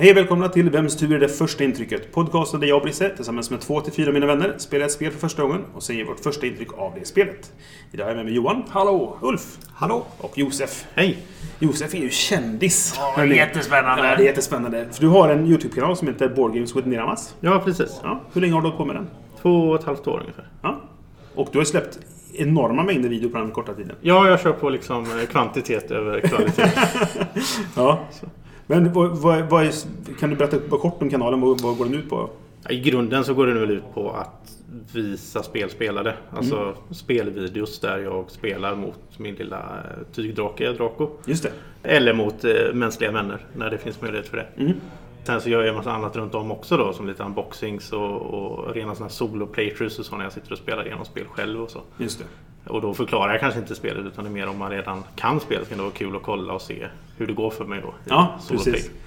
Hej och välkomna till Vems tur är det första intrycket? Podcasten där jag och Brisse tillsammans med två till fyra av mina vänner spelar ett spel för första gången och säger vårt första intryck av det spelet. Idag är jag med mig Johan. Hallå! Ulf. Hallå! Och Josef. Hej! Josef är ju kändis. Ja, jättespännande. Ja, det är jättespännande. För du har en YouTube-kanal som heter Board Games with Niramas. Ja, precis. Ja. Hur länge har du hållit på med den? Två och ett halvt år ungefär. Ja. Och du har släppt enorma mängder video på den korta tiden. Ja, jag kör på liksom eh, kvantitet över kvalitet. Ja. Men vad, vad, vad är, kan du berätta kort om kanalen? Vad, vad går den ut på? I grunden så går det väl ut på att visa spel spelade. Alltså spelvideos där jag spelar mot min lilla eh, tygdrake, Draco. Just det. Eller mot eh, mänskliga vänner när det finns möjlighet för det. Mm. Sen så gör jag en massa annat runt om också då som lite unboxings och, och rena sådana solo playthroughs och så när jag sitter och spelar igenom spel själv och så. Just det. Och då förklarar jag kanske inte spelet utan det är mer om man redan kan spelet kan det vara kul att kolla och se hur det går för mig då. Ja, precis.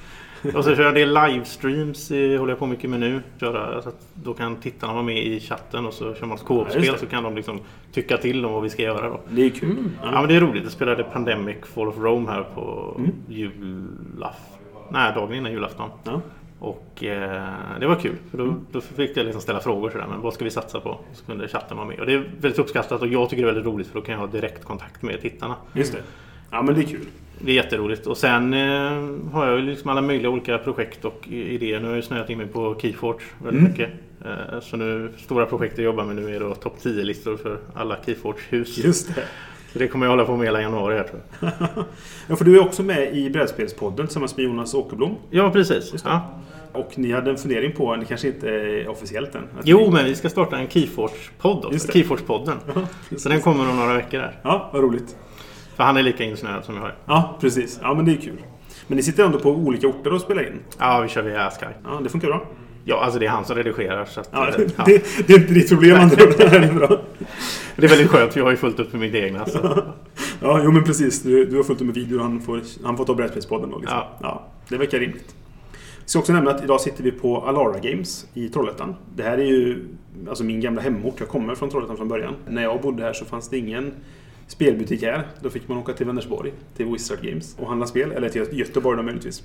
Och så kör jag det livestreams, eh, håller jag på mycket med nu. Köra, så att då kan tittarna vara med i chatten och så kör man ett Ja, co-op-spel det. så kan de liksom tycka till om vad vi ska göra då. Det är kul. Ja men det är roligt. Jag spelade Pandemic Fall of Rome här på Mm. julafton. Nej, dagen innan julafton. Ja. Och eh, det var kul. För då, Mm. då fick jag liksom ställa frågor sådär. Men vad ska vi satsa på? Så kunde chatten vara med. Och det är väldigt uppskattat och jag tycker det är väldigt roligt för då kan jag ha direktkontakt med tittarna. Just det. Ja, men det är kul. Det är jätteroligt. Och sen eh, har jag liksom alla möjliga olika projekt och idéer. Nu har jag snöat in mig på Keyforge väldigt Mm. mycket. Eh, så nu, stora projekt jag jobbar med nu är då topp 10-listor för alla Keyforge-hus. Just det. Så det kommer jag hålla på med hela januari här tror jag. Ja, för du är också med i Brädspelspodden tillsammans med Jonas Åkerblom. Ja, precis. Ja. Och ni hade en fundering på, det kanske inte är officiellt än? Jo, ni- men vi ska starta en Keyforge-podd Just också. Keyforge-podden. Ja, Så den kommer om några veckor där. Ja, vad roligt. För han är lika insnöad som jag är. Ja, precis. Ja, men det är kul. Men ni sitter ändå på olika orter och spelar in? Ja, vi kör via Skype. Ja, det funkar bra. Ja, alltså det är han som redigerar. Så att, Ja, eh, det, ja. det, det är inte ditt problem andra ord. Det är bra. det är väldigt skönt, för jag har ju fullt upp med mitt egna. Så. Ja, jo men precis. Du, du har fullt upp med video och han får, han får ta Brädspelspodden då. Liksom. Ja. ja, det verkar rimligt. Jag ska också nämna att idag sitter vi på Alara Games i Trollhättan. Det här är ju alltså min gamla hemort. Jag kommer från Trollhättan från början. När jag bodde här så fanns det ingen spelbutik här. Då fick man åka till Vänersborg, till Wizard Games och handla spel. Eller till Göteborg då möjligtvis.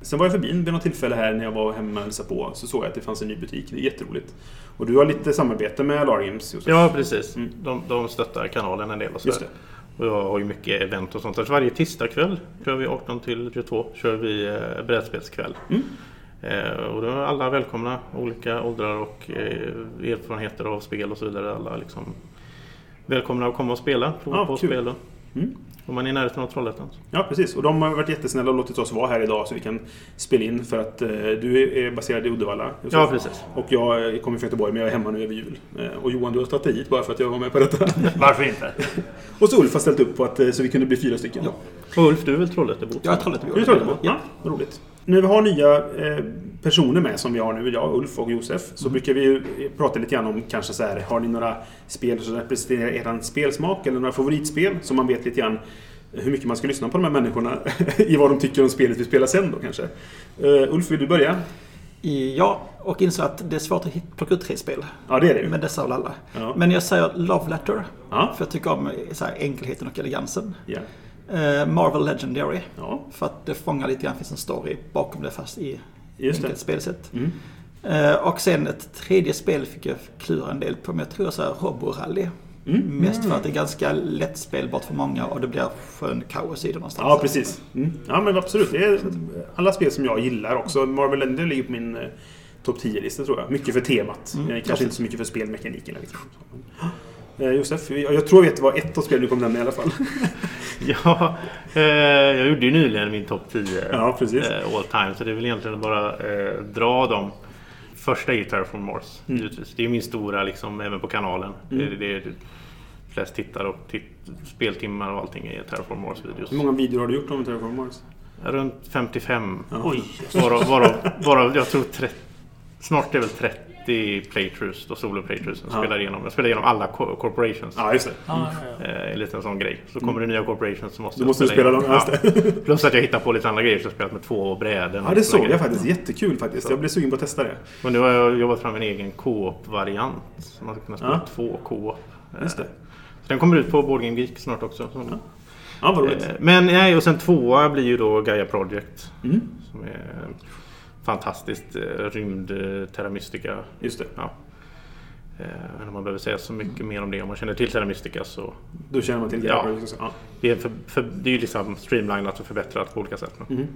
Sen var jag förbi vid något tillfälle här när jag var hemma och hälsade på. Så såg jag att det fanns en ny butik. Det är jätteroligt. Och du har lite samarbete med Games, Josef. Ja, precis. Mm. De, de stöttar kanalen en del och så. Just det. Och jag har ju mycket event och sånt. Så varje tisdagkväll kör vi 18 till 22 kör vi eh, brädspelskväll. Mm. Eh, och då är alla välkomna, olika åldrar och eh, erfarenheter av spel och så vidare. Alla liksom välkomna att komma och spela, prova Ja, på kul. spel. Mm. Om man är i närheten av Trollhättan. Ja, precis. Och de har varit jättesnälla och låtit oss vara här idag så vi kan spela in. För att eh, du är baserad i Uddevalla. Josef. Ja, precis. Och jag kommer från Göteborg, men jag är hemma nu över jul. Eh, och Johan, du har tagit dig hit bara för att jag var med på detta. Varför inte? och så Ulf har ställt upp på att eh, så vi kunde bli fyra stycken. Ja. Och Ulf, du är väl Trollhättebo? Jag är Trollhättebo. Du är Trollhättebo? Ja, vad roligt. När vi har nya eh, personer med som vi har nu, jag, Ulf och Josef, så brukar vi ju prata lite grann om kanske så här, har ni några spel som representerar er spelsmak eller några favoritspel som man vet lite grann hur mycket man ska lyssna på de här människorna i vad de tycker om spelet vi spelar sen då kanske. Uh, Ulf, vill du börja? Ja, och insåg att det är svårt att hitta- plocka ut tre spel. Ja, det är det. Men det sa väl alla. Ja. Men jag säger Love Letter. Ja. För jag tycker om så här, enkelheten och elegansen. Eh, Marvel Legendary. ja, För att det fångar lite grann, finns en story bakom det fast i just det. spelsätt. Mm. Eh, och sen ett tredje spel fick jag klura en del på, men jag tror så här Roborally. Mm. Mest för att det är ganska lättspelbart för många och det blir skön kaos i det någonstans. Ja, precis. Mm. Ja, men absolut. Det är alla spel som jag gillar också. Marvel Ender ligger på min eh, topp 10-lista tror jag. Mycket för temat. Mm, Eh, Kanske inte så mycket för spelmekaniken. Liksom. Eh, Josef, jag tror jag vet vad ett av spelen du kommer nämna i alla fall. Ja, eh, jag gjorde ju nyligen min topp 10 Ja, precis. eh, all time. Så det är väl egentligen bara eh, dra dem. Första är Terraform Mars. Mm. givetvis. Det är min stora, liksom, även på kanalen. Mm. Det, det är flest tittare och titt, speltimmar och allting är Terraform Mars videos. Hur många videor har du gjort om Terraform Mars? Runt 55. Ja. Oj! Varav, varav, varav jag tror 30, snart är väl 30 30 playthroughs, då solo playthroughs. Jag Ja. spelar igenom, jag spelar igenom alla co- corporations. Ja, just det. Ja, ja, ja. Eh, en liten sån grej. Så kommer det nya corporations så måste Då jag måste du spela dem. Ja, Ja. Plus att jag hittar på lite andra grejer. Så jag har spelat med två bräden. ja, det såg jag faktiskt. Jättekul faktiskt. Jag blev sugen på att testa det. Men nu har jag jobbat fram en egen co-op-variant. Så man ska kunna spela Ja. två co-op. Eh, Just det. Så den kommer ut på Board Game Geek snart också. Så. Ja, vad roligt. Eh, Men nej, och sen tvåa blir ju då Gaia Project. Mm. Som är fantastiskt eh, rymd eh, Terra Mystica. Just det. Ja. Eh, vet inte om man behöver säga så mycket mer om det. Om man känner till Terra Mystica så Då känner man till Ja. Gaia också. Ja. det är, för, för, det är ju liksom streamlinat och förbättrat på olika sätt. Mm.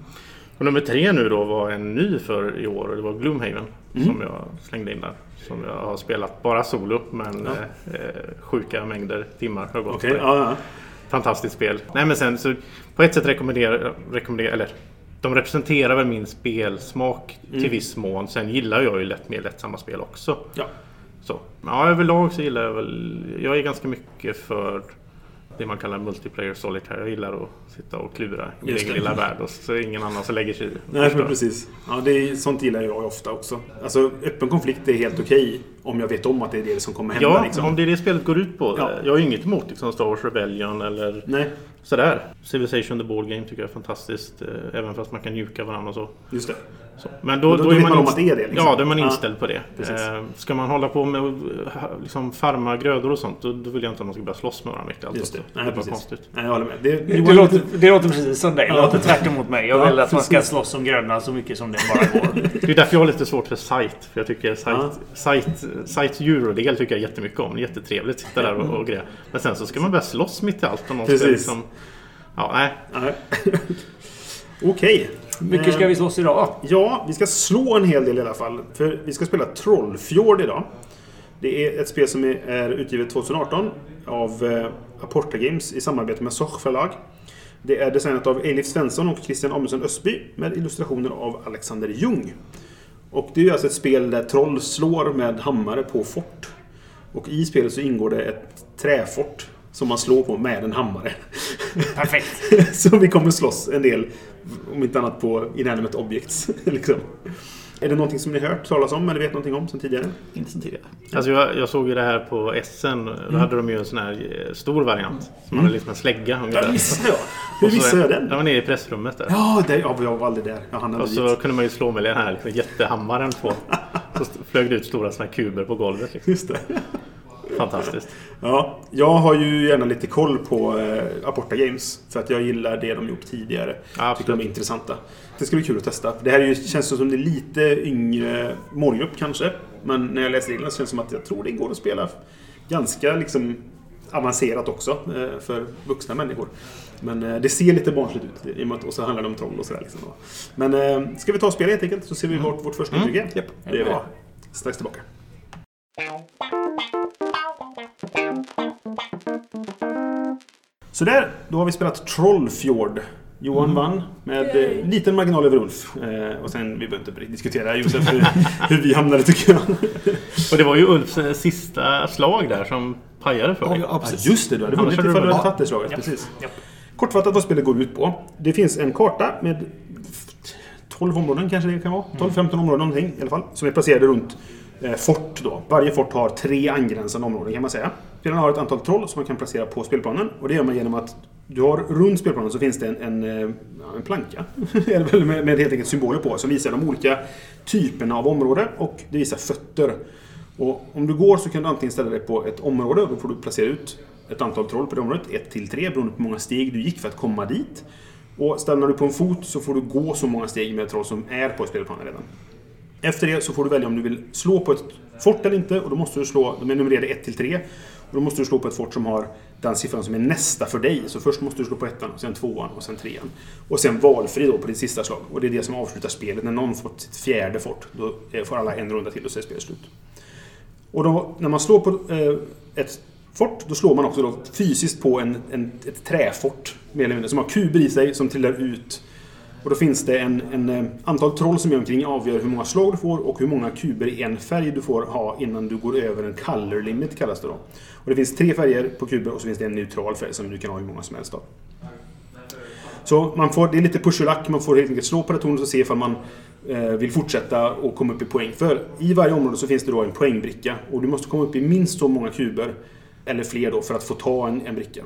Och nummer tre nu då var en ny för i år och det var Gloomhaven. Mm. Som jag slängde in där. Som jag har spelat bara solo men Ja. eh, eh, sjuka mängder timmar har gått det. ja, ja. Fantastiskt spel. Nej men sen så på ett sätt rekommenderar, rekommenderar eller de representerar väl min spelsmak Mm. till viss mån. Sen gillar jag ju lätt mer lättsamma spel också. ja. Så. Ja, överlag så gillar jag väl... Jag är ganska mycket för det man kallar multiplayer solitaire. Jag gillar att sitta och klura i min egen lilla värld och så är det ingen annan som lägger sig i. Nej, men precis. Ja, det är, sånt gillar jag ofta också. Alltså, öppen konflikt är helt okej om jag vet om att det är det som kommer hända. Ja, liksom. om det är det spelet går ut på. Ja. Jag har ju inget emot liksom Star Wars Rebellion eller Nej, sådär. Civilization the Board Game tycker jag är fantastiskt. eh, Även fast man kan mjuka varandra och så. just det. Så. Men då, då- då, då är man, man om inst- att det det, liksom. Ja, då är man Ja. inställd på det. Precis. Eh, ska man hålla på med att eh, liksom, farma grödor och sånt, då, då vill jag inte att man ska börja slåss med varandra allt. Just det. Nej, det är konstigt. Nej, jag håller med. Det, Det, Johan- låter, det låter precis som dig. Det Ja. låter tvärt emot mig. Jag Ja, vill att man ska slåss om grödorna så mycket som det bara går. Det är därför jag har lite svårt för Sight. För jag tycker Sight, Ja. Sight, Sights eurodel tycker jag jättemycket om. Jättetrevligt att sitta där och, och greja. Men sen så ska man börja slåss mitt i allt. Och någon ska Precis. liksom, ja, nej. Nej. Okej. Hur mycket ska vi slåss idag? Ja, vi ska slå en hel del i alla fall. För vi ska spela Trollfjord idag. Det är ett spel som är, utgivet 2018 av eh, Aporta Games i samarbete med Soch förlag. Det är designat av Elif Svensson och Christian Amundsen Östby med illustrationer av Alexander Ljung. Och det är ju alltså ett spel där troll slår med hammare på fort. Och i spelet så ingår det ett träfort som man slår på med en hammare. Perfekt. Så vi kommer slåss en del, om inte annat på inanimate objects. liksom. Är det någonting som ni hört talas om eller vet någonting om sen tidigare? Inte sen tidigare. Alltså jag, jag såg ju det här på SN. Mm. Då hade de ju en sån här eh, stor variant. Som hade liksom en slägga ungefär. Ja, missade jag! Hur missade jag den? Den var nere i pressrummet där. Ja, det, ja, jag var aldrig där. Jag hann Och aldrig så dit. kunde man ju slå med den här liksom, jättehammaren på. Så flög det ut stora såna här kuber på golvet. Liksom. Just det. Fantastiskt. Ja, jag har ju gärna lite koll på eh, Aporta Games. För att jag gillar det de gjort tidigare. Ja, Tycker de är intressanta. Det ska bli kul att testa. Det här är ju, känns som det är lite yngre målgrupp kanske. Men när jag läser reglerna så känns det som att jag tror det går att spela ganska liksom avancerat också eh, för vuxna människor. Men eh, det ser lite barnsligt ut. i och med att- Och så handlar det om troll och sådär. Liksom. Men eh, ska vi ta och spela helt enkelt så ser vi vart vårt första intryck är. Japp. Det gör vi. Strax tillbaka. Så där, då har vi spelat Trollfjord. Johan vann med eh, liten marginal över Ulf. Eh, och sen, vi behöver inte diskutera Josef hur, hur vi hamnade tycker jag. Och det var ju Ulfs eh, sista slag där som pajade för Ja, mig. ja, Ja, just det, du hade vunnit ifall du hade tagit det slaget. Japp. Precis. Japp. Kortfattat vad spelet går ut på. Det finns en karta med 12 områden kanske det kan vara. 12-15 områden någonting i alla fall. Som är placerade runt eh, fort då. Varje fort har tre angränsande områden kan man säga. Spelarna har ett antal troll som man kan placera på spelplanen. Och det gör man genom att du har runt spelplanen så finns det en, en, eh, en planka. med, med helt enkelt symboler på. Som visar de olika typerna av områden. Och det visar fötter. Och om du går så kan du antingen ställa dig på ett område och då får du placera ut ett antal troll på det området. 1 till 3 beroende på hur många steg du gick för att komma dit. Och stannar du på en fot så får du gå så många steg med troll som är på spelplanen redan. Efter det så får du välja om du vill slå på ett fort eller inte. Och då måste du slå, de är numrerade 1 till 3. Och då måste du slå på ett fort som har den siffran som är nästa för dig. Så först måste du slå på ettan, och sen tvåan och sen trean. Och sen valfri då på ditt sista slag. Och det är det som avslutar spelet. När någon fått sitt fjärde fort, då får alla en runda till och så är spelet slut. Och då, när man slår på eh, ett fort, då slår man också då fysiskt på en, en, ett träfort. Mer eller mindre, som har kuber i sig som trillar ut. Och då finns det en, en eh, antal troll som är omkring avgör hur många slag du får och hur många kuber i en färg du får ha innan du går över en color limit kallas det då. Och det finns tre färger på kuber och så finns det en neutral färg som du kan ha hur många som helst av. Så man får, det är lite push och lack. Man får helt enkelt slå på det tornet och se ifall man eh, vill fortsätta och komma upp i poäng. För i varje område så finns det då en poängbricka och du måste komma upp i minst så många kuber, eller fler då, för att få ta en, en bricka.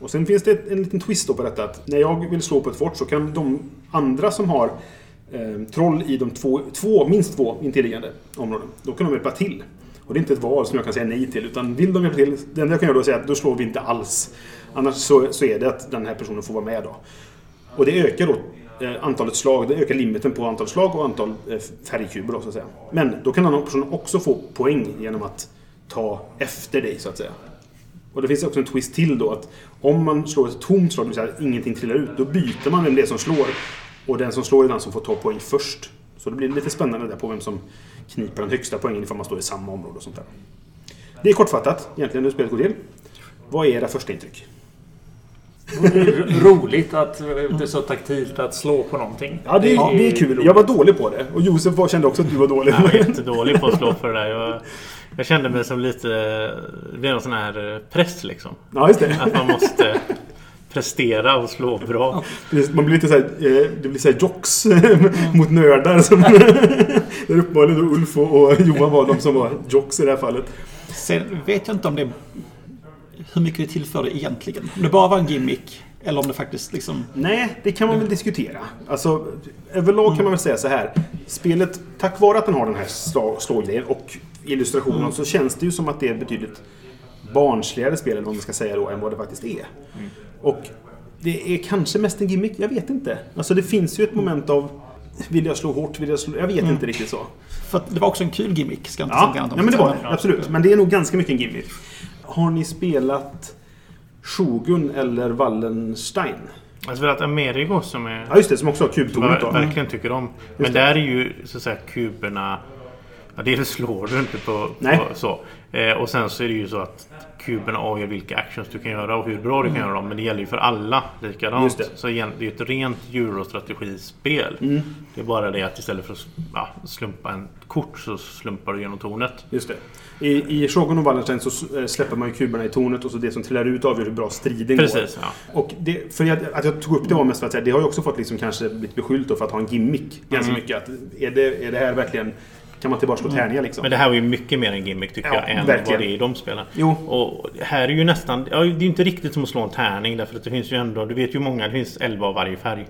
Och sen finns det en liten twist då på detta att när jag vill slå på ett fort så kan de andra som har eh, troll i de två, två, minst två intilliggande områden, då kan de hjälpa till. Och det är inte ett val som jag kan säga nej till, utan vill de hjälpa till, det enda jag kan göra då är att säga att då slår vi inte alls. Annars så, så är det att den här personen får vara med då. Och det ökar då eh, antalet slag, det ökar limiten på antal slag och antal eh, färgkuber då, så att säga. Men då kan den här personen också få poäng genom att ta efter dig, så att säga. Och det finns också en twist till då att om man slår ett tomt slag, det vill säga att ingenting trillar ut, då byter man vem det är som slår. Och den som slår är den som får ta poäng först. Så det blir lite spännande där på vem som kniper den högsta poängen ifall man står i samma område och sånt där. Det är kortfattat egentligen hur spelet går till. Vad är era första intryck? Roligt att det är så taktilt att slå på någonting. Ja, det är, det är kul. Jag var dålig på det. Och Josef var- kände också att du var dålig. Jag var jättedålig på att slå för det där. Jag, jag kände mig som lite... Det blev en sån här eh, press liksom. Ja, just det. Att man måste prestera och slå bra. Man blir lite såhär, eh, det blir såhär jocks mot nördar. Som där uppenbarligen Ulf och och Johan var de som var jocks i det här fallet. Sen vet jag inte om det... Hur mycket det tillförde egentligen. Om det bara var en gimmick. Eller om det faktiskt liksom... Nej, det kan man väl diskutera. Alltså, överlag kan man väl säga så här. Spelet, tack vare att den har den här slå- slågrejen och illustrationen så känns det ju som att det är betydligt barnsligare spel, eller vad man ska säga då, än vad det faktiskt är. Och det är kanske mest en gimmick, jag vet inte. Alltså det finns ju ett moment av vill jag slå hårt, vill jag slå... Jag vet inte riktigt så. För det var också en kul gimmick. Ska jag inte Ja, säga något om. ja men det var det. Absolut. Men det är nog ganska mycket en gimmick. Har ni spelat Shogun eller Wallenstein? Jag har spelat Amerigo som är... Ja, just det. Som också har kubtornet verkligen tycker om. Men det. där är ju så att säga kuberna... Ja, dels slår du inte på, Nej. på så. Eh, och sen så är det ju så att kuberna avgör vilka actions du kan göra och hur bra du kan göra dem. Men det gäller ju för alla likadant. Just det. Så igen, det är ju ett rent eurostrategispel. Mm. Det är bara det att istället för att ja, slumpa en kort så slumpar du genom tornet. Just det. I, I Shogun och Wallenstein så eh, släpper man ju kuberna i tornet och så det som trillar ut avgör hur bra striden går. Precis, ja. Och det, för jag, att jag tog upp det var mest för att säga, det har ju också fått liksom kanske blivit beskyllt för att ha en gimmick ganska Mm. mycket. Att är, det, är det här verkligen... Kan man bara slå tärningar liksom? Men det här var ju mycket mer en gimmick tycker Ja, jag än verkligen. vad det är i de spelen. Jo. Och här är ju nästan... Ja, det är ju inte riktigt som att slå en tärning därför att det finns ju ändå... Du vet ju många, det finns 11 av varje färg.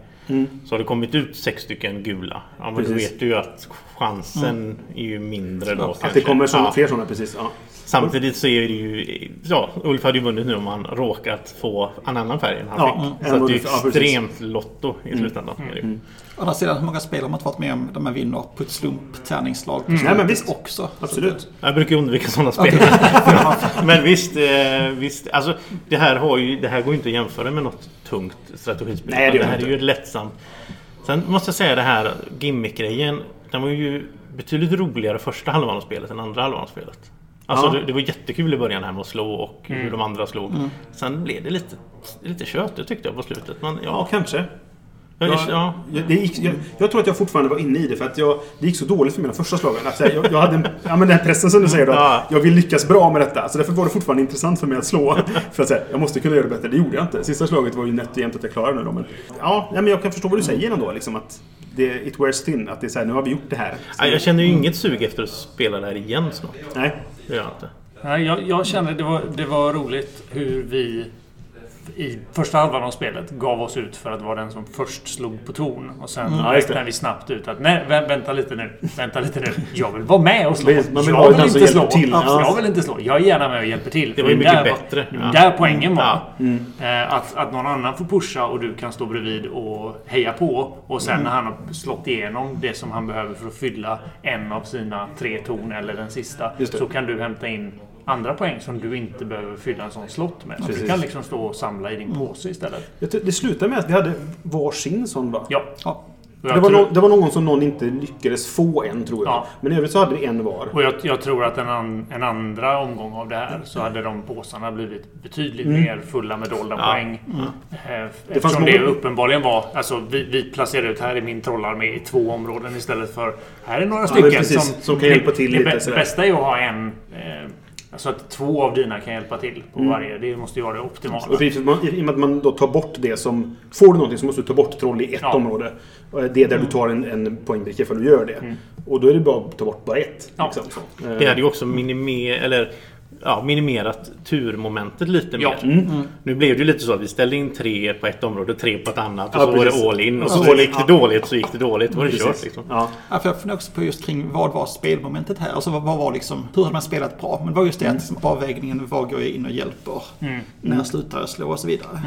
Så har det kommit ut sex stycken gula. Ja men då Mm. Vet du ju att chansen är ju mindre då Att kanske. det kommer såna, Ja. fler sådana, precis. Ja. Samtidigt så är det ju... Ja, Ulf hade ju vunnit nu om han råkat få en annan färg än han Ja, mm. fick. Så att det är Ja, extremt lotto i slutändan. ju. Å andra sidan, hur många spel har man inte varit med om där man vinner på ett slump tärningsslag? på Nej, men visst. Också. Absolut. Jag brukar undvika sådana spel. Men visst, eh, visst. Alltså, det, här har ju, det här går ju inte att jämföra med något tungt strategispel. Nej, det det, här det är ju ett lättsamt. Sen måste jag säga det här gimmick-grejen. Den var ju betydligt roligare första halvan av spelet än andra halvan av spelet. Alltså Ja. det, det var jättekul i början här med att slå och hur de andra slog. Sen blev det lite, lite tjötigt tyckte jag på slutet. Men, Ja, ja, kanske. Ja, Jag, ja. jag, det gick, jag, jag tror att jag fortfarande var inne i det för att jag, det gick så dåligt för mina första slagen. Att jag, jag hade en, ja, men den här pressen som du säger då. Ja. Att jag vill lyckas bra med detta. Så därför var det fortfarande intressant för mig att slå. För att säga, jag måste kunna göra det bättre. Det gjorde jag inte. Sista slaget var ju nätt och jämnt att jag klarade nu då. Men, ja, men jag kan förstå vad du säger ändå. Liksom att det, it wears thin. Att det är så här, nu har vi gjort det här. Så, Ja, Jag känner ju inget sug efter att spela det här igen snart. nej. Det gör jag inte. Nej, jag, jag kände det var, det var roligt hur vi i första halvan av spelet gav oss ut för att vara den som först slog på ton. Och sen det. räknade vi snabbt ut att nej, vä vänta lite nu. Vänta lite nu. Jag vill vara med och slå. Vill jag vill den som inte slå. till. Ja. Jag vill inte slå. Jag är gärna med och hjälper till. Det var ju mycket där bättre. Var, Ja. Där poängen var. Ja. Eh, Att, att någon annan får pusha och du kan stå bredvid och heja på. Och sen när han har slått igenom det som han behöver för att fylla en av sina tre torn eller den sista. Så kan du hämta in andra poäng som du inte behöver fylla en sån slott med. Så Precis. du kan liksom stå och samla i din påse istället. Det slutade med att vi hade varsin sån va? Ja. Ja. Det var, tror, no, det var någon som någon inte lyckades få en tror jag. Ja. Men i övrigt så hade vi en var. och jag, jag tror att en, an, en andra omgång av det här så hade de påsarna blivit betydligt Mm. mer fulla med dolda Ja. poäng. Eh, fanns Eftersom det många- uppenbarligen var... Alltså vi, vi placerade ut här i min trollarmé i två områden istället för... Här är några men stycken precis, som... som kan hjälpa till det, lite Det bästa är att ha en... Eh, Så att två av dina kan hjälpa till på Mm. varje. Det måste ju vara det optimala. Och precis, man, I och med att man då tar bort det som... Får du någonting så måste du ta bort troll i ett Ja. område. Det är där du tar en, en poängbricka för att du gör det. Och då är det bara att ta bort bara ett. Ja. Liksom. Det hade ju också minimer, eller, ja, minimerat turmomentet lite Ja. mer. Nu blev det ju lite så att vi ställde in tre på ett område, tre på ett annat. Och Ja, så var precis. det all in. Och Ja, så gick det dåligt så gick det dåligt. Då var det kört liksom. Ja. Ja, för jag funderar också på just kring vad var spelmomentet här? Alltså vad, vad var liksom, hur hade man spelat bra? Men det var just det att liksom, avvägningen, vad går jag in och hjälper? När slutar jag slå och så vidare.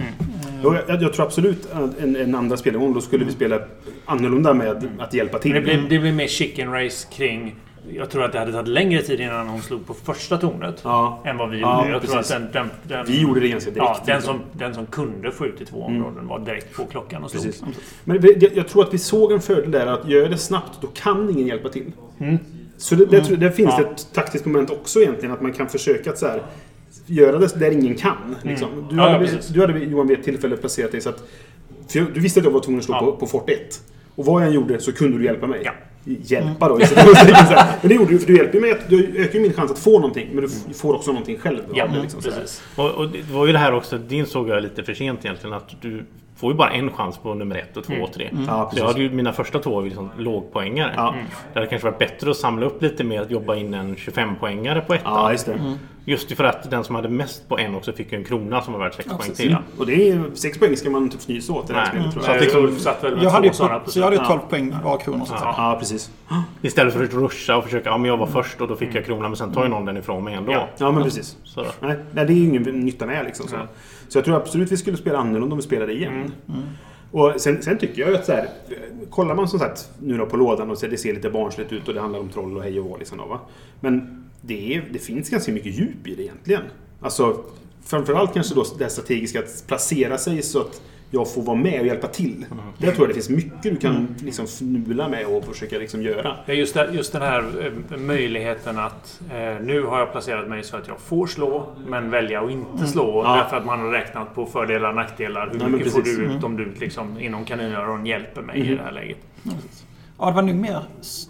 Jo, Jag, jag tror absolut att en, en andra spelgång då skulle vi spela annorlunda med att hjälpa till. Men det blir, det blir mer chicken race kring... Jag tror att det hade tagit längre tid innan hon slog på första tornet. Ja. Än vad vi Ja, gjorde. jag tror att den, den, den, Vi gjorde det ganska direkt. Ja, den liksom. som, den som kunde få ut i två områden var direkt på klockan och slog. Precis. Men det- jag tror att vi såg en fördel där att gör det snabbt då kan ingen hjälpa till. Så det, det, tror- där finns Ja. det ett taktiskt moment också egentligen. Att man kan försöka att så här, göra det där ingen kan. Liksom. Du, Mm. Ja, ja, hade, precis. du hade Johan vid ett tillfälle placerat dig så att... Du visste att jag var tvungen att slå Ja. på, på Fort 1. Och vad jag än gjorde så kunde du hjälpa mig. Ja. Hjälpa då. Men det gjorde du, för du hjälper mig. Att, du ökar ju min chans att få någonting. Men du får också någonting själv. Ja, det, liksom, precis. Och, och det var ju det här också, det insåg jag lite för sent egentligen. Att du får ju bara en chans på nummer ett och två och tre. Ja, Så jag hade ju, mina första två var liksom lågpoängare. Ja. Det hade kanske varit bättre att samla upp lite mer att jobba in en 25-poängare på ettan. Ja, just för att den som hade mest på en också fick en krona som var värd 6 poäng precis. till. Och det är sex poäng ska man typ fnysa åt i det här Nej. spelet tror Så jag. att liksom- satt väl Jag hade ju, två sådana så jag hade ju Ja. 12 poäng var att säga. Ja, precis. Istället för att ruscha och försöka, ja men jag var först och då fick jag kronan men sen tar ju någon den ifrån mig ändå. Ja. Ja, men precis. Så. Nej, nej, det är ju ingen nytta med liksom. Så. så jag tror absolut vi skulle spela annorlunda om vi spelade igen. Och sen, sen tycker jag att så här, kollar man som sagt nu då på lådan och så det ser lite barnsligt ut och det handlar om troll och hej och hå liksom då, va? Men det, är, det finns ganska mycket djup i det egentligen. Alltså framförallt kanske då det strategiska att placera sig så att jag får vara med och hjälpa till. Där tror jag det finns mycket du kan liksom fnula med och försöka liksom göra. Just, det, just den här eh, möjligheten att eh, nu har jag placerat mig så att jag får slå men välja att inte slå. Mm. Ja. Därför att man har räknat på fördelar och nackdelar. Hur men mycket får. Mm. du ut om du liksom, inom kaninöron hjälper mig i det här läget. Ja, det var nog mer,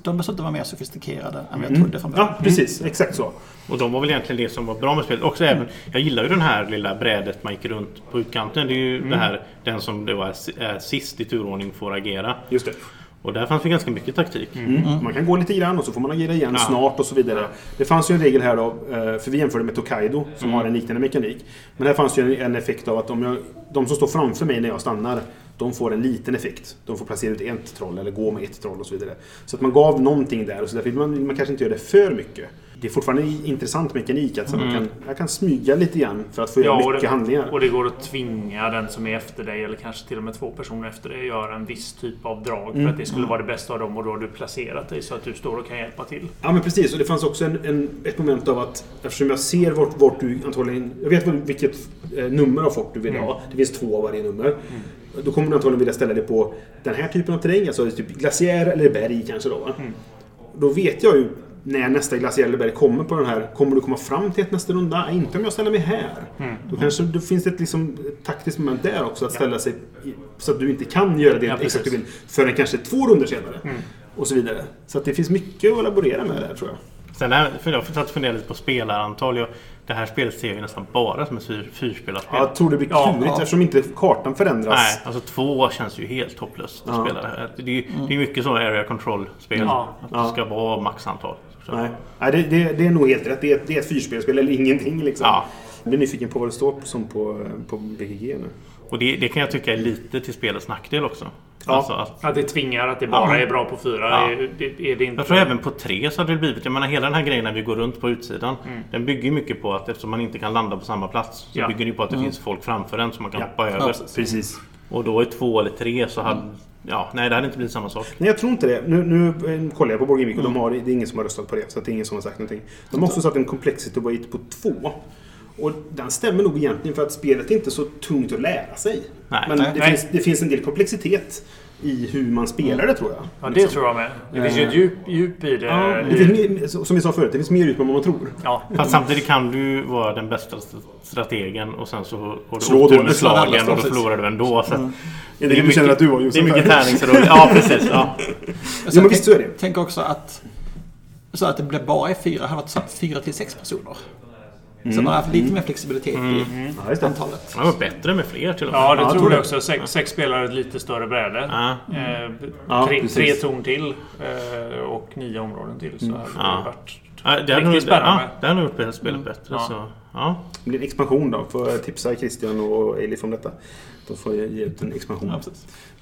de besluten var mer sofistikerade än vad jag trodde från början. Ja, precis. Exakt så. Och de var väl egentligen det som var bra med spelet. Också även, jag gillar ju den här lilla brädet man gick runt på utkanten. Det är ju det här, den som det var är sist i turordning får agera. Just det. Och där fanns det ganska mycket taktik. Mm. Man kan gå lite grann och så får man agera igen Ja. snart och så vidare. Det fanns ju en regel här då, eh, för vi jämförde med Tokaido som har en liknande mekanik. Men här fanns ju en, en effekt av att om jag, de som står framför mig när jag stannar, de får en liten effekt. De får placera ut ett troll eller gå med ett troll och så vidare. Så att man gav någonting där och så därför vill man, man kanske inte göra det för mycket. Det är fortfarande en intressant mekanik att så man kan, jag kan smyga lite grann för att få göra och mycket det, handlingar. och det går att tvinga den som är efter dig, eller kanske till och med två personer efter dig, att göra en viss typ av drag. Mm. För att det skulle vara det bästa av dem och då har du placerat dig så att du står och kan hjälpa till. Ja men precis, och det fanns också en, en, ett moment av att eftersom jag ser vart, vart du antagligen... Jag vet vilket eh, nummer av fort du vill ha. Det finns två av varje nummer. Då kommer du antagligen vilja ställa dig på den här typen av terräng, alltså typ glaciär eller berg kanske då. Va? Då vet jag ju när nästa glaciär eller berg kommer på den här, kommer du komma fram till ett nästa runda? Inte om jag ställer mig här. Då kanske då finns det ett liksom, taktiskt moment där också, att ställa sig i, så att du inte kan göra det Ja, exakt du vill förrän kanske två runder senare. Och så vidare. Så att det finns mycket att laborera med där tror jag. Sen för jag fortsatt fundera lite på spelarantal. Jag, det här spelet ser vi nästan bara som ett fyr, fyrspelarspel. Ja, jag tror det blir klurigt ja. eftersom inte kartan förändras. Nej, alltså två känns ju helt hopplöst att Ja. spela det här. Det är, ju- det är mycket så area control-spel. Ja. Att det ska vara maxantal. Så. Nej, Nej det, det, det är nog helt rätt. Det är, ett- det är ett fyrspelspel eller ingenting liksom. Ja. Jag blir nyfiken på vad det står som på, på BGG nu. Och det, det kan jag tycka är lite till spelets nackdel också. Ja. Alltså att, Att det tvingar att det bara Ja. är bra på fyra. Ja. Är, det, är det inte... jag tror även på tre så hade det blivit... Jag menar hela den här grejen när vi går runt på utsidan. Mm. Den bygger mycket på att eftersom man inte kan landa på samma plats. Så Ja. bygger det på att det finns folk framför en som man kan Ja. hoppa över. precis. Precis. Och då är två eller tre så hade... Ja, nej det hade inte blivit samma sak. Nej, jag tror inte det. Nu, nu eh, kollar jag på Borgimic och de har, det är ingen som har röstat på det. Så det är ingen som har sagt någonting. De har också satt en complexity weight på två. Och den stämmer nog egentligen för att spelet är inte så tungt att lära sig. Nej. Men Nej. det, Nej. Finns, det finns en del komplexitet i hur man spelar det tror jag. Ja, det tror jag med. Det finns ju ett djup, djup i det. Ja, det mer, som vi sa förut, det finns mer ut än vad man tror. ja. Fast samtidigt kan du vara den bästa st- strategen och sen så har du Slå otur med slagen och då förlorar du ändå. Så att Det är det du känner att du har Det är mycket tärningsrull. Ja, precis. Ja. Jo, men visst så är det. Tänk också att, så att det blev bara fyra, det hade varit fyra till sex personer. Så man har haft lite mer flexibilitet Ja, i just det. antalet. Det var bättre med fler till och med. Ja, det Ja, tror jag det. också. Sex, sex spelare, ett lite större bräde. Ja. Eh, Ja, tre, tre torn till eh, och nio områden till. Så hade det Ja. varit Ja, det hade nog, spännande. ja, det hade nog gjort spelet bättre. Ja. Så, ja. Det blir en expansion då. Får jag tipsa Christian och Elif om detta. De får jag ge ut en expansion. Ja.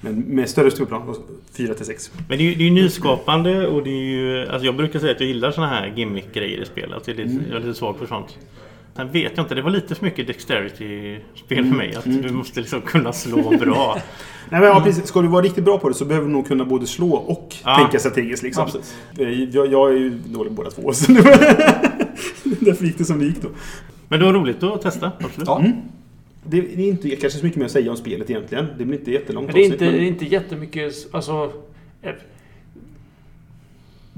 Men med större spelplan. 4 till 6. Men det är ju det är nyskapande och det är ju... Alltså jag brukar säga att jag gillar såna här gimmick-grejer i spel. Att jag, är lite, jag är lite svag för sånt. Sen vet jag inte, det var lite för mycket dexterity-spel för mig. Att du måste liksom kunna slå bra. Nej, men, ja, precis. Ska du vara riktigt bra på det så behöver du nog kunna både slå och Ja. tänka strategiskt. Liksom. Ja. Eh, jag, jag är ju dålig båda två. Så det var- Därför gick det som det gick då. Men det var roligt att testa, absolut. Ja. Det, det är inte kanske så mycket mer att säga om spelet egentligen. Det blir inte jättelångt Men det är avsnitt, inte, men- det är inte jättemycket... Alltså, eh,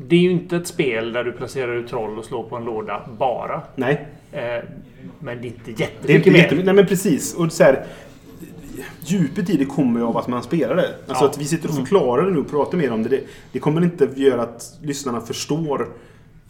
det är ju inte ett spel där du placerar ut troll och slår på en låda bara. Nej, Eh, men det är inte det är jättemycket inte mer. jättemycket. Nej, men precis. Och så här, djupet i det kommer ju av att man spelar det. Alltså Ja. att vi sitter och förklarar det nu och pratar mer om det. Det, det kommer inte göra att lyssnarna förstår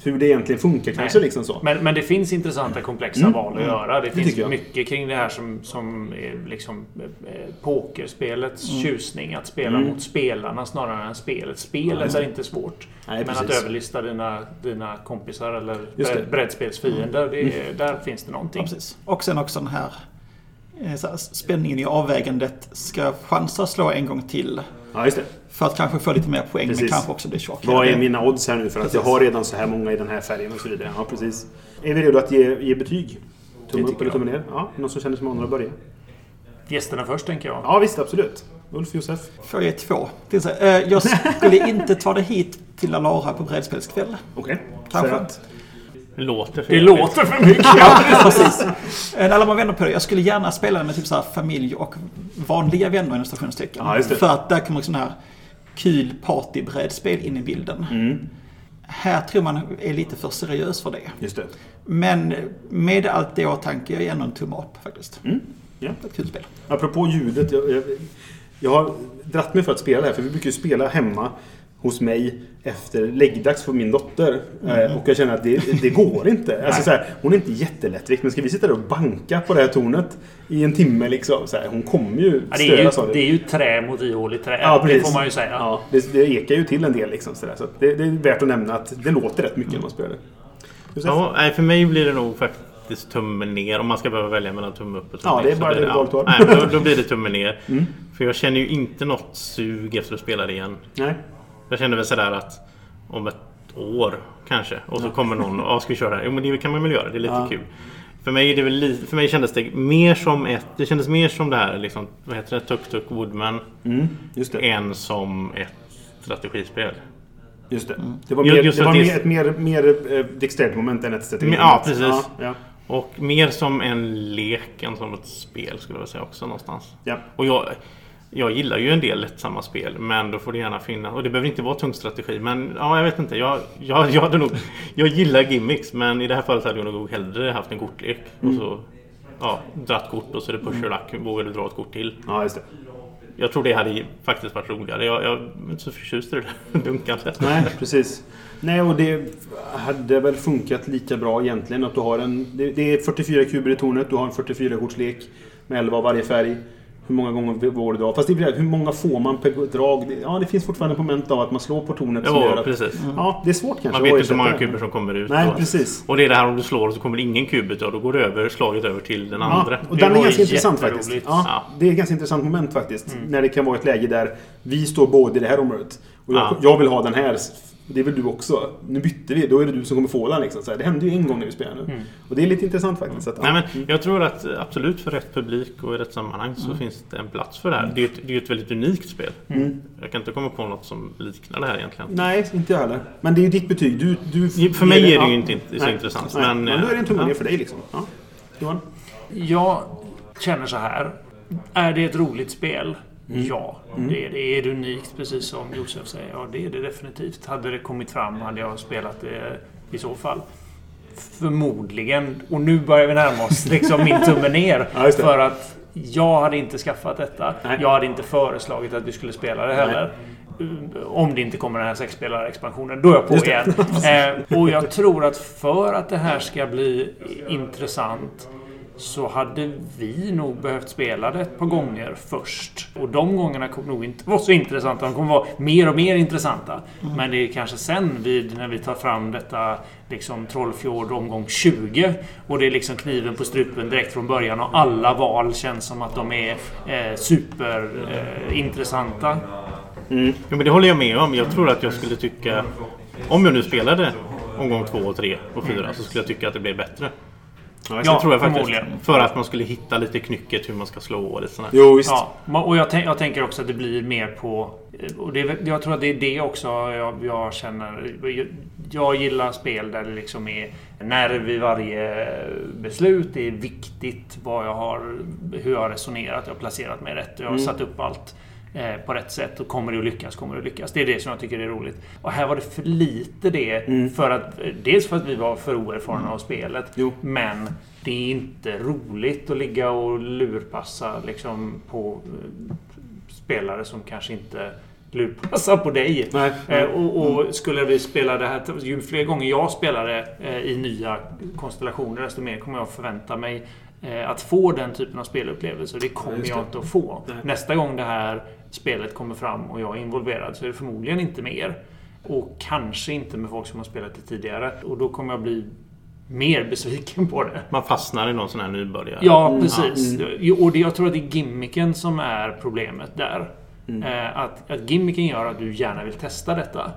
hur det egentligen funkar kanske. Nej. Liksom så. Men, men det finns intressanta komplexa Mm. val att göra. Det, finns tycker jag. mycket kring det här som, som är liksom eh, pokerspelets Mm. tjusning. Att spela mot spelarna snarare än spelet. Spelet är inte svårt. Nej, men precis. att överlista dina, dina kompisar eller det. Mm. bred- brädspelsfiender. Det, är- Där finns det någonting. Ja, precis. Och sen också den här, eh, så här spänningen i avvägandet. Ska jag chansa att slå en gång till Ja, just det. För att kanske få lite mer poäng Precis. men kanske också bli chockad. Vad är mina odds här nu? För att jag har redan så här många i den här färgen och så vidare. Ja, precis. Är vi redo att ge, ge betyg? Tumme upp eller tumme ner? Ja, någon som känner sig manad att börja? Gästerna först tänker jag. Ja, visst. Absolut. Ulf, Josef? Får jag två? Eh, jag skulle inte ta det hit till Alara på brädspelskväll. Okej. Kanske. För att- Det låter för Det låter för mycket. Ja, precis. Eh, Alla man vänder på det. Jag skulle gärna spela med typ så här familj och vanliga vänner inom stationstecken. Ja. För att där kommer sån här kul partybrädspel in i bilden. Mm. Här tror man är lite för seriös för det. Just det. Men med allt det i åtanke, jag är ändå en tumme upp faktiskt. Mm. Ja. Ett kul spel. Apropå ljudet. Jag, jag, jag har dratt mig för att spela det här. För vi brukar ju spela hemma hos mig efter läggdags för min dotter. Eh, och jag känner att det, det går inte. Alltså, så här, hon är inte jättelättvikt. Men ska vi sitta där och banka på det här tornet i en timme liksom. Så här, hon kommer ju Ja, störas av det. det är ju trä mot ihåligt trä. Ja, det får man ju säga. Ja, det, det ekar ju till en del liksom. Så, så det, det är värt att nämna att det låter rätt mycket när man spelar det. Ja, nej, för mig blir det nog faktiskt tummen ner. Om man ska behöva välja mellan tumme upp och tumme Ja, ner det är bara det valet har. Nej, då, då blir det tummen ner. Mm. För jag känner ju inte något sug efter att spela det igen. Nej. Jag känner väl sådär att om ett år kanske. Och så kommer någon och ska vi köra det här? Jo men det kan man väl göra. Det är lite Ja. kul. För mig, det väl li- för mig kändes det mer som ett... Det kändes mer som det här liksom, vad heter det? Tuk Tuk Woodman. Mm, just det. Än som ett strategispel. Just det. Det var, mer, just det var mer, ett mer, mer eh, dexterity moment än ett strategi. Men, ja, precis. Ja, ja, Och mer som en lek än som ett spel skulle jag säga också någonstans. ja. Och jag, jag gillar ju en del lättsamma spel men då får det gärna finnas. Och det behöver inte vara tung strategi. Men ja, jag vet inte. Jag, jag, jag, hade nog, jag gillar gimmicks men i det här fallet hade jag nog hellre haft en kortlek. Och så ja, dratt kort och så är det push or luck. Vågar du dra ett kort till? ja, just det. Jag tror det hade faktiskt varit roligare. Jag, jag är inte så förtjust i det där dunkandet. Nej, precis. Nej, och det hade väl funkat lika bra egentligen. Att du har en, det, det är 44 kuber i tornet. Du har en 44-kortslek med 11 av varje färg. Hur många gånger vågar du dra? Fast det är, hur många får man per drag? Det- Ja, det finns fortfarande ett moment av att man slår på tornet. som gör att, precis. Ja, det är svårt kanske. Man vet inte hur många kuber som kommer ut. Nej, Och- precis. Och det är det här om du slår och så kommer ingen kub ut. Då går det över, slaget över till den andra. Ja, och Det den är ganska intressant faktiskt. Ja, Ja. Det är ett ganska intressant moment faktiskt. När det kan vara ett läge där vi står båda i det här området. Och jag, Ja. jag vill ha den här. Det är väl du också. Nu bytte vi. Då är det du som kommer få den. Liksom. Så här, det hände ju en gång när vi spelade nu. Och det är lite intressant faktiskt. Att, Nej, ja. men jag tror att eh, absolut för rätt publik och i rätt sammanhang så finns det en plats för det här. Det är ju ett, det är ett väldigt unikt spel. Jag kan inte komma på något som liknar det här egentligen. Nej, inte jag heller. Men det är ju ditt betyg. Du, du, För mig är det ju inte inte så intressant. Nej, Men, men, då är det en tumme ja. för dig liksom. Ja. Johan? Jag känner så här. Är det ett roligt spel? Mm. Ja, det är det. Är det unikt, precis som Josef säger? Ja, det är det definitivt. Hade det kommit fram hade jag spelat det i så fall. Förmodligen. Och nu börjar vi närma oss liksom min tumme ner. Ja, det. för att jag hade inte skaffat detta. Nej. Jag hade inte föreslagit att vi skulle spela det heller. Om det inte kommer den här sexspelare-expansionen. Då är jag på igen. Eh, och jag tror att för att det här ska bli intressant så hade vi nog behövt spela det ett par gånger först. Och de gångerna kommer nog inte vara så intressanta. De kommer vara mer och mer intressanta. Mm. Men det är kanske sen vid, när vi tar fram detta liksom Trollfjord omgång 20 och det är liksom kniven på strupen direkt från början och alla val känns som att de är eh, superintressanta. Eh, mm. Ja, men det håller jag med om. Jag tror att jag skulle tycka... Om jag nu spelade omgång 2 och 3 och 4 så skulle jag tycka att det blev bättre. Ja, ja tror jag faktiskt. För att man skulle hitta lite knycket hur man ska slå och lite sånt. Jo, visst. Ja, och jag, jag, tänker också att det blir mer på... Och det, jag tror att det är det också jag, jag känner. Jag, jag gillar spel där det liksom är nerv i varje beslut. Det är viktigt vad jag har, hur jag har resonerat. Jag har placerat mig rätt. Jag har mm. satt upp allt. Eh, på rätt sätt. Och kommer det att lyckas, kommer det att lyckas. Det är det som jag tycker är roligt. Och här var det för lite det. Mm. För att, dels för att vi var för oerfarna mm. av spelet. Jo. Men det är inte roligt att ligga och lurpassa liksom, på eh, spelare som kanske inte lurpassar på dig. Nej. Eh, och, och, mm. skulle vi spela det här... Ju fler gånger jag eh, i nya konstellationer desto mer kommer jag förvänta mig eh, att få den typen av spelupplevelser. Det kommer ja, jag inte att få. Nej. Nästa gång det här spelet kommer fram och jag är involverad så är det förmodligen inte mer. Och kanske inte med folk som har spelat det tidigare. Och då kommer jag bli mer besviken på det. Man fastnar i någon sån här nybörjare. Ja, precis. Mm. Och det, jag tror att det är gimmicken som är problemet där. Mm. Eh, att, att gimmicken gör att du gärna vill testa detta.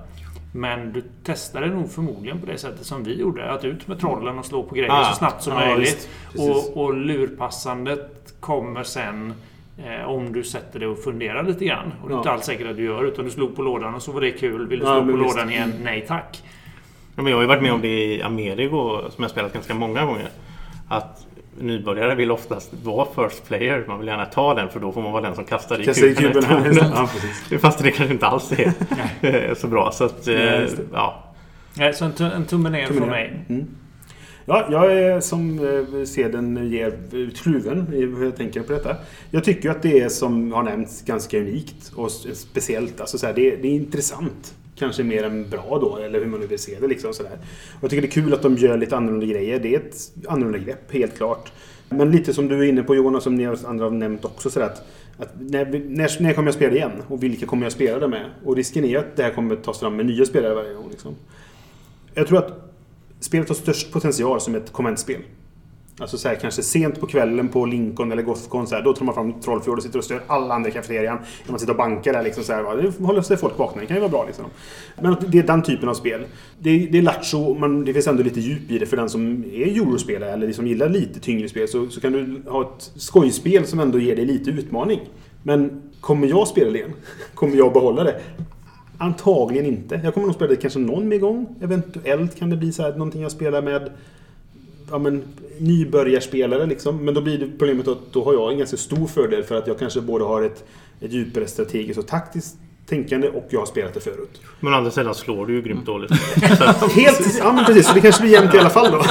Men du testar det nog förmodligen på det sättet som vi gjorde. Att ut med trollen och slå på grejer ah, så snabbt som ja, möjligt. Och, och lurpassandet kommer sen Eh, om du sätter dig och funderar lite grann. Och det är inte alls säkert att du gör utan du slog på lådan och så var det kul. Vill du slå ja, på lådan igen? Nej tack. Ja, men jag har ju varit med om det i Amerigo som jag spelat ganska många gånger. Att nybörjare vill oftast vara first player. Man vill gärna ta den för då får man vara den som kastar i kastar kuben. ja, Fast det kanske inte alls är så bra. Så att, ja. Så en, en tumme ner från mig. Mm. Ja, jag är som eh, seden ger kluven i hur jag tänker på detta. Jag tycker att det är som har nämnts ganska unikt och speciellt. Alltså så här, det, är, det, är intressant. Kanske mer än bra då, eller hur man nu vill se det. Liksom, så där. Och jag tycker det är kul att de gör lite annorlunda grejer. Det är ett annorlunda grepp, helt klart. Men lite som du är inne på Jonas, som ni andra har nämnt också. Så att, att när, när, när kommer jag spela igen? Och vilka kommer jag spela det med? Och risken är att det här kommer tas fram med nya spelare varje gång. Liksom. Jag tror att spelet har störst potential som ett konventspel. Alltså så här, kanske sent på kvällen på Lincoln eller Gothcon, så här, då tar man fram Trollfjord och sitter och stör alla andra i kafeterian. När man sitter och bankar där liksom så här, det håller sig folk vakna, det kan ju vara bra liksom. Men det är den typen av spel. Det är, det är lattjo, men det finns ändå lite djup i det för den som är eurospelare eller som gillar lite tyngre spel. Så, så kan du ha ett skojspel som ändå ger dig lite utmaning. Men kommer jag spela det igen? Kommer jag behålla det? Antagligen inte. Jag kommer nog spela det kanske någon mer gång. Eventuellt kan det bli så här någonting jag spelar med ja, men, nybörjarspelare. Liksom. Men då blir det problemet att då har jag en ganska stor fördel för att jag kanske både har ett, ett djupare strategiskt och taktiskt tänkande och jag har spelat det förut. Men andra sidan slår du ju grymt dåligt. Helt... Ja, men precis. Så det kanske blir jämnt i alla fall då.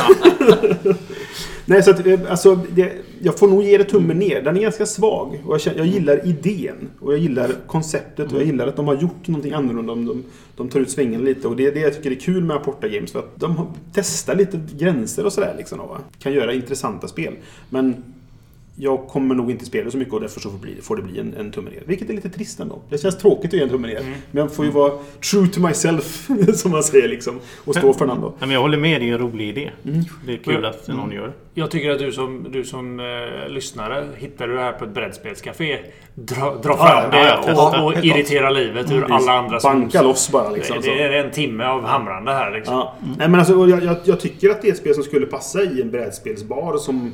Nej, så att, eh, alltså, det, jag får nog ge det tummen ner. Den är ganska svag. Och jag, känner, jag gillar idén. Och jag gillar konceptet. Och jag gillar att de har gjort någonting annorlunda. De, de tar ut svängen lite. Och det är det jag tycker är kul med Aporta Games. För att de testar lite gränser och sådär. Liksom, kan göra intressanta spel. Men jag kommer nog inte spela så mycket och därför så får, det bli en, en tumme ner. Vilket är lite trist ändå. Det känns tråkigt att ge en tumme ner. Mm. Men jag får ju vara true to myself, som man säger liksom. Och stå för den ändå. Men jag håller med, det är en rolig idé. Mm. Det är kul att någon gör Jag tycker att du som, du som eh, lyssnare, hittar du det här på ett brädspelscafé, dra, dra fram ja, det ja, och, och irritera livet ur alla andra som... Banka loss bara liksom. Det, det är en timme av hamrande här liksom. Ja. Mm. Nej men alltså, jag, jag, jag tycker att det är ett spel som skulle passa i en brädspelsbar som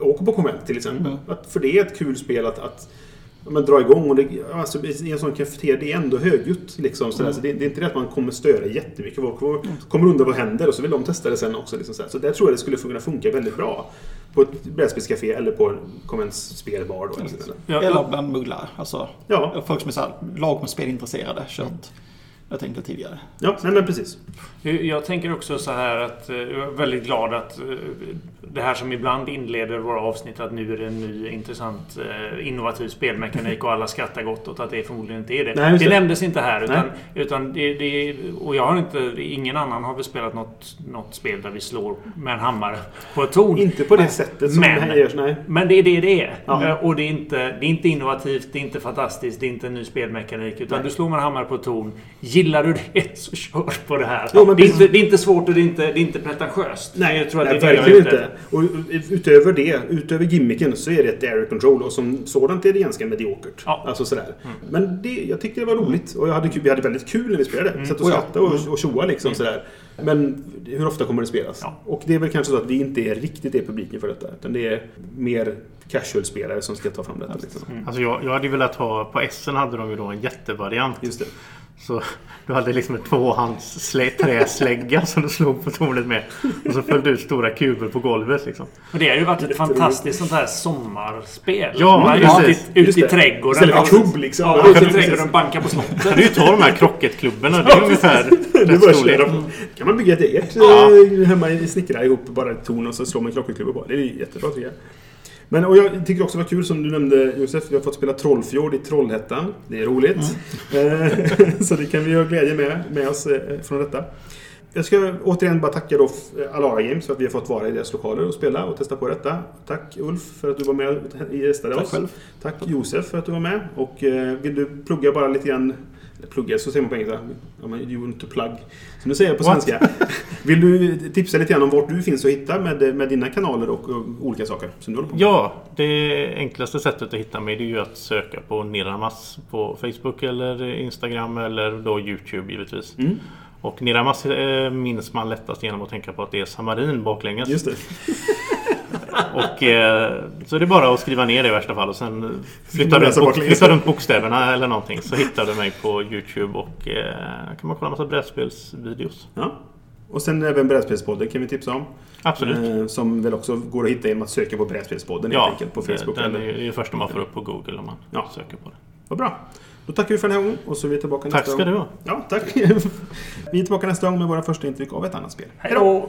åker på konvent till exempel. Mm. Att, för det är ett kul spel att, att men, dra igång. Och det, alltså, I en sån kafeteria, det är ändå högljutt. Liksom, sådär. Mm. Så det, det, är inte det att man kommer störa jättemycket. Folk mm. kommer undra vad händer och så vill de testa det sen också. Liksom, Så där tror jag det skulle kunna funka väldigt bra. På ett brädspelscafé eller på en konventsspelbar. Då, eller, eller bland mugglare. Alltså, ja. Folk som är så här, lagom spelintresserade. Kört jag tänkte tidigare. Ja, nej men precis. Jag tänker också så här att eh, jag är väldigt glad att eh, det här som ibland inleder våra avsnitt att nu är det en ny intressant eh, innovativ spelmekanik och alla skrattar gott åt att det förmodligen inte är det. Nej, det nämndes inte här utan, utan det, det, och jag har inte, ingen annan har väl spelat något, något spel där vi slår med en hammare på ett torn. Inte på det sättet som Men- det här görs, nej. Men det är det det är. Ja. Och det är, inte, det är inte innovativt, det är inte fantastiskt, det är inte en ny spelmekanik. Utan Nej. du slår med en hammare på ett torn. Gillar du det så kör på det här. Jo, men det, är inte, det är inte svårt och det är inte, det är inte pretentiöst. Nej, jag tror att nej det är det är verkligen inte. Och utöver det, utöver gimmicken, så är det ett area control och som sådant är det ganska mediokert. Ja. Mm. Alltså sådär. Men det, jag tyckte det var roligt och jag hade, vi hade väldigt kul när vi spelade. Mm. Satt och Oh skrattade och, och tjoade liksom sådär. Men hur ofta kommer det spelas? Ja. Och det är väl kanske så att vi inte är riktigt är publiken för detta. Utan det är mer casual-spelare som ska ta fram detta. Liksom. Alltså jag, jag hade velat ha... På Essen hade de ju då en jättevariant. Just det. Så du hade liksom en tvåhands slä- träslägga som du slog på tornet med. Och så föll det ut stora kuber på golvet liksom. Och det har ju varit ett fantastiskt sånt här sommarspel. Ja, Man ja, är ute, ute i trädgården. Istället för och- kubb liksom. Ja, Ja, ute i precis. trädgården bankar på Du kan slottet. ju ta de här krocketklubborna. Det är ungefär Det rätt storlek. så kan man bygga ett eget Ja. eh, hemma i snickra ihop bara ett torn och så slår man klockerklubbor på. Det är jättebra tycker jag. Men och jag tycker också det var kul som du nämnde Josef. Vi har fått spela Trollfjord i Trollhättan. Det är roligt. Eh, så det kan vi ha glädje med, med oss eh, från detta. Jag ska återigen bara tacka då eh, Alara Games för att vi har fått vara i deras lokaler och spela och testa på detta. Tack Ulf för att du var med och gästade Tack oss. själv. Tack Josef för att du var med. Och vill du plugga bara lite grann... Plugga, så säger man på engelska. Ja, men You want to plug. Som du säger på What? svenska. vill du tipsa lite grann om vart du finns att hitta med, med dina kanaler och, och olika saker som du håller på med? Ja, det enklaste sättet att hitta mig det är ju att söka på Niramas på Facebook eller Instagram eller då Youtube givetvis. Mm. Och Niramas eh, minns man lättast genom att tänka på att det är samarin baklänges. Just det. Och, eh, så det är bara att skriva ner det i värsta fall och sen flytta runt, bok, flytta runt bokstäverna eller någonting så hittar du mig på Youtube och eh, kan man kolla massa brädspelsvideos. Ja. Och sen även Brädspelspodden kan vi tipsa om. Absolut. Eh, som väl också går att hitta genom att söka på Brädspelspodden helt Ja, enkelt på Facebook. den är eller... ju det är första man får upp på Google om man Ja. söker på det. Vad bra. Då tackar vi för den här gången och så är vi tillbaka Tack nästa ska gång. du ha. Ja, tack. vi är tillbaka nästa gång med våra första intryck av ett annat spel. Hej då!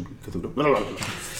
último, está tudo bem.